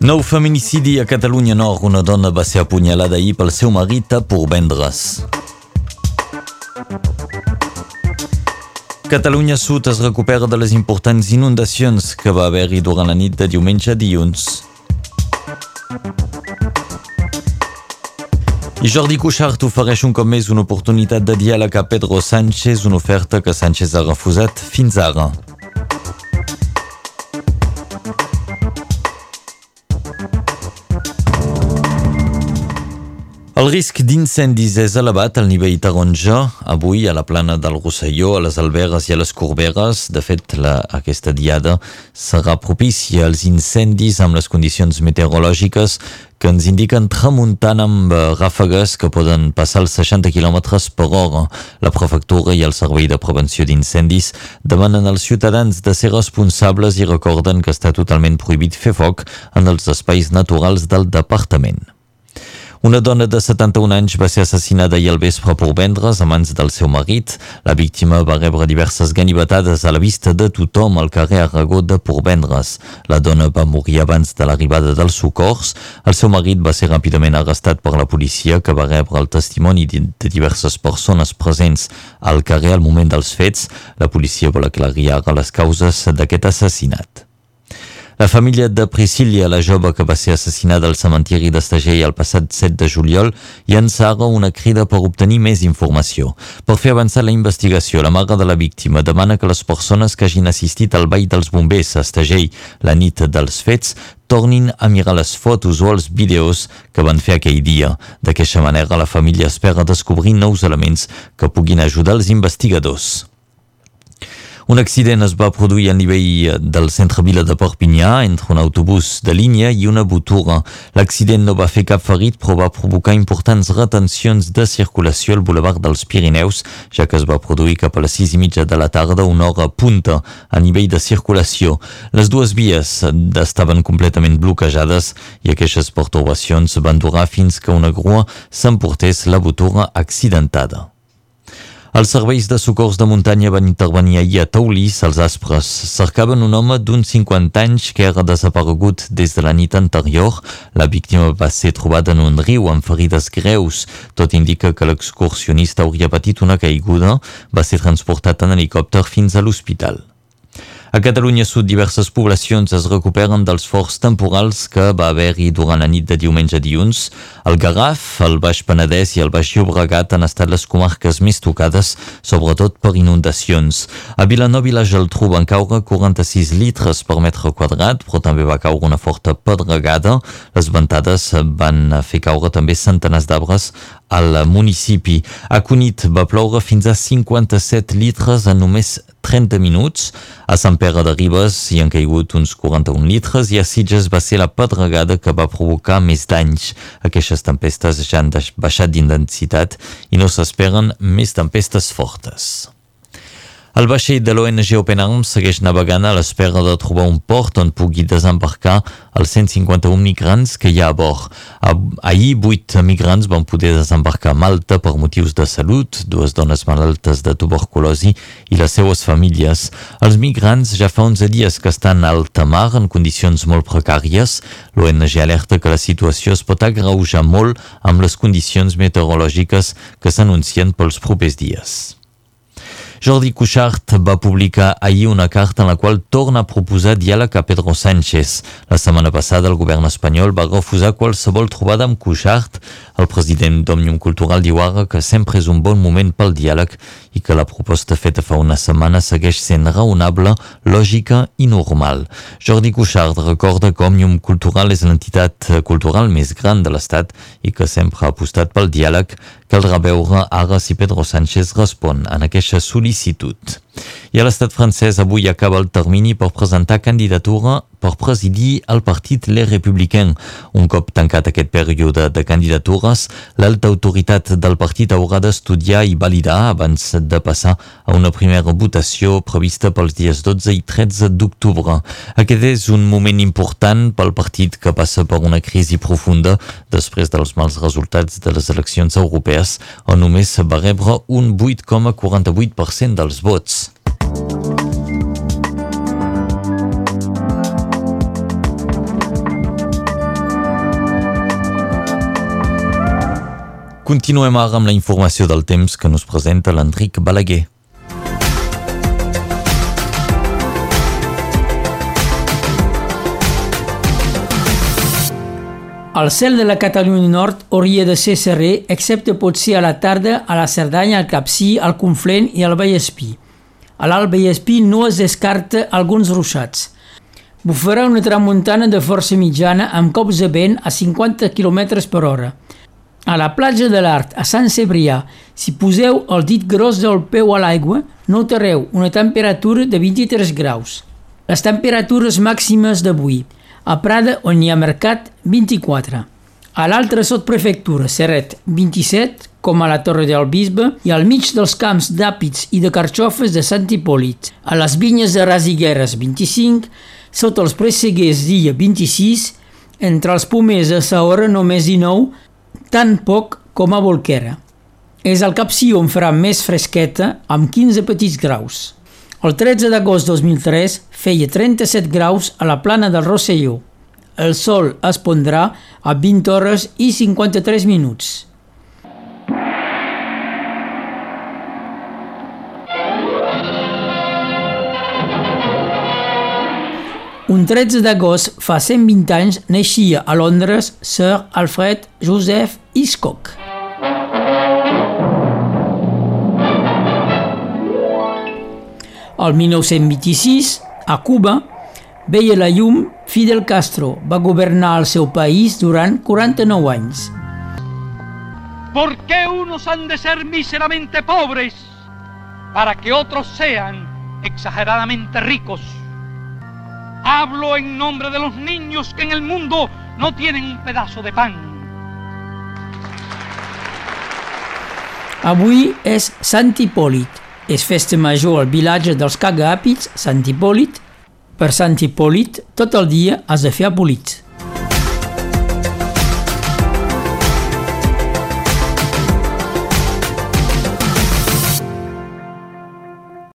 Nou feminicidi a Catalunya Nord. Una dona va ser apunyalada ahir pel seu marit a Porvendres. Catalunya Sud es recupera de les importants inundacions que va haver-hi durant la nit de diumenge a dilluns. I Jordi Cuixart ofereix un cop més una oportunitat de diàleg a Pedro Sánchez, una oferta que Sánchez ha refusat fins ara. El risc d'incendis és elevat al nivell taronja. Avui a la plana del Rosselló, a les Alberes i a les Corberes, de fet, la, aquesta diada serà propícia als incendis amb les condicions meteorològiques que ens indiquen tramuntant amb eh, ràfegues que poden passar els 60 km per hora. La prefectura i el Servei de Prevenció d'Incendis demanen als ciutadans de ser responsables i recorden que està totalment prohibit fer foc en els espais naturals del departament. Una dona de 71 anys va ser assassinada ahir al vespre per vendres a mans del seu marit. La víctima va rebre diverses ganivetades a la vista de tothom al carrer Aragó de Porvendres. La dona va morir abans de l'arribada dels socors. El seu marit va ser ràpidament arrestat per la policia que va rebre el testimoni de diverses persones presents al carrer al moment dels fets. La policia vol aclarir ara les causes d'aquest assassinat. La família de Priscilla, la jove que va ser assassinada al cementiri d'Estagell el passat 7 de juliol, llança ara una crida per obtenir més informació. Per fer avançar la investigació, la mare de la víctima demana que les persones que hagin assistit al ball dels bombers a Estagell la nit dels fets tornin a mirar les fotos o els vídeos que van fer aquell dia. D'aquesta manera, la família espera descobrir nous elements que puguin ajudar els investigadors. Un accident es va produir a nivell del centre vila de Perpinyà entre un autobús de línia i una botura. L'accident no va fer cap ferit però va provocar importants retencions de circulació al boulevard dels Pirineus, ja que es va produir cap a les sis i mitja de la tarda una hora punta a nivell de circulació. Les dues vies estaven completament bloquejades i aquestes pertorbacions van durar fins que una grua s'emportés la botura accidentada. Els serveis de socors de muntanya van intervenir ahir a Taulís, als Aspres. Cercaven un home d'uns 50 anys que era desaparegut des de la nit anterior. La víctima va ser trobada en un riu amb ferides greus. Tot indica que l'excursionista hauria patit una caiguda. Va ser transportat en helicòpter fins a l'hospital. A Catalunya Sud, diverses poblacions es recuperen dels forts temporals que va haver-hi durant la nit de diumenge a dilluns. El Garraf, el Baix Penedès i el Baix Llobregat han estat les comarques més tocades, sobretot per inundacions. A Vilanova i la Geltrú van caure 46 litres per metre quadrat, però també va caure una forta pedregada. Les ventades van fer caure també centenars d'arbres al municipi. A Cunit va ploure fins a 57 litres en només 30 minuts. A Sant Pere de Ribes hi han caigut uns 41 litres i a Sitges va ser la pedregada que va provocar més danys. Aquestes tempestes ja han baixat d'intensitat i no s'esperen més tempestes fortes. El vaixell de l'ONG Open Arms segueix navegant a l'espera de trobar un port on pugui desembarcar els 151 migrants que hi ha a bord. Ahir, vuit migrants van poder desembarcar a Malta per motius de salut, dues dones malaltes de tuberculosi i les seues famílies. Els migrants ja fa 11 dies que estan a alta mar en condicions molt precàries. L'ONG alerta que la situació es pot agreujar molt amb les condicions meteorològiques que s'anuncien pels propers dies. Jordi Cuixart va publicar ahir una carta en la qual torna a proposar diàleg a Pedro Sánchez. La setmana passada el govern espanyol va refusar qualsevol trobada amb Cuixart. El president d'Òmnium Cultural diu ara que sempre és un bon moment pel diàleg i que la proposta feta fa una setmana segueix sent raonable, lògica i normal. Jordi Cuixart recorda que Òmnium Cultural és l'entitat cultural més gran de l'Estat i que sempre ha apostat pel diàleg. Caldrà veure ara si Pedro Sánchez respon en aquesta sol·licitud. I a l'estat francès avui acaba el termini per presentar candidatura per presidir el partit Les Républicains. Un cop tancat aquest període de candidatures, l'alta autoritat del partit haurà d'estudiar i validar abans de passar a una primera votació prevista pels dies 12 i 13 d'octubre. Aquest és un moment important pel partit que passa per una crisi profunda després dels mals resultats de les eleccions europees, on només va rebre un 8,48% dels vots. Continuem ara amb la informació del temps que nos presenta l'Enric Balaguer. El cel de la Catalunya Nord hauria de ser serè, excepte potser a la tarda a la Cerdanya, al Capcí, al Conflent i al Vallespí. A l'Alt Vallespí no es descarta alguns ruixats. Bufarà una tramuntana de força mitjana amb cops de vent a 50 km per hora. A la platja de l'Art, a Sant Cebrià, si poseu el dit gros del peu a l'aigua, notareu una temperatura de 23 graus. Les temperatures màximes d'avui. A Prada, on hi ha mercat, 24. A l'altra sotprefectura, Serret, 27, com a la Torre del Bisbe, i al mig dels camps d'àpids i de carxofes de Sant Hipòlit. A les vinyes de Rasigueres, 25, sota els presseguers dia 26, entre els pomers a Saora només 19, tan poc com a Volquera. És el Capcí on farà més fresqueta, amb 15 petits graus. El 13 d'agost 2003 feia 37 graus a la plana del Rosselló. El sol es pondrà a 20 hores i 53 minuts. Un 13 d'agost fa 120 anys naixia a Londres Sir Alfred Joseph Hitchcock. El 1926, a Cuba, llum Fidel Castro va governar el seu país durant 49 anys. ¿Por qué unos han de ser míseramente pobres para que otros sean exageradamente ricos? Hablo en nombre de los niños que en el mundo no tienen un pedazo de pan. Avui és Sant Hipòlit. És festa major al vilatge dels cagàpids, Sant Hipòlit. Per Sant Hipòlit, tot el dia has de fer apolits.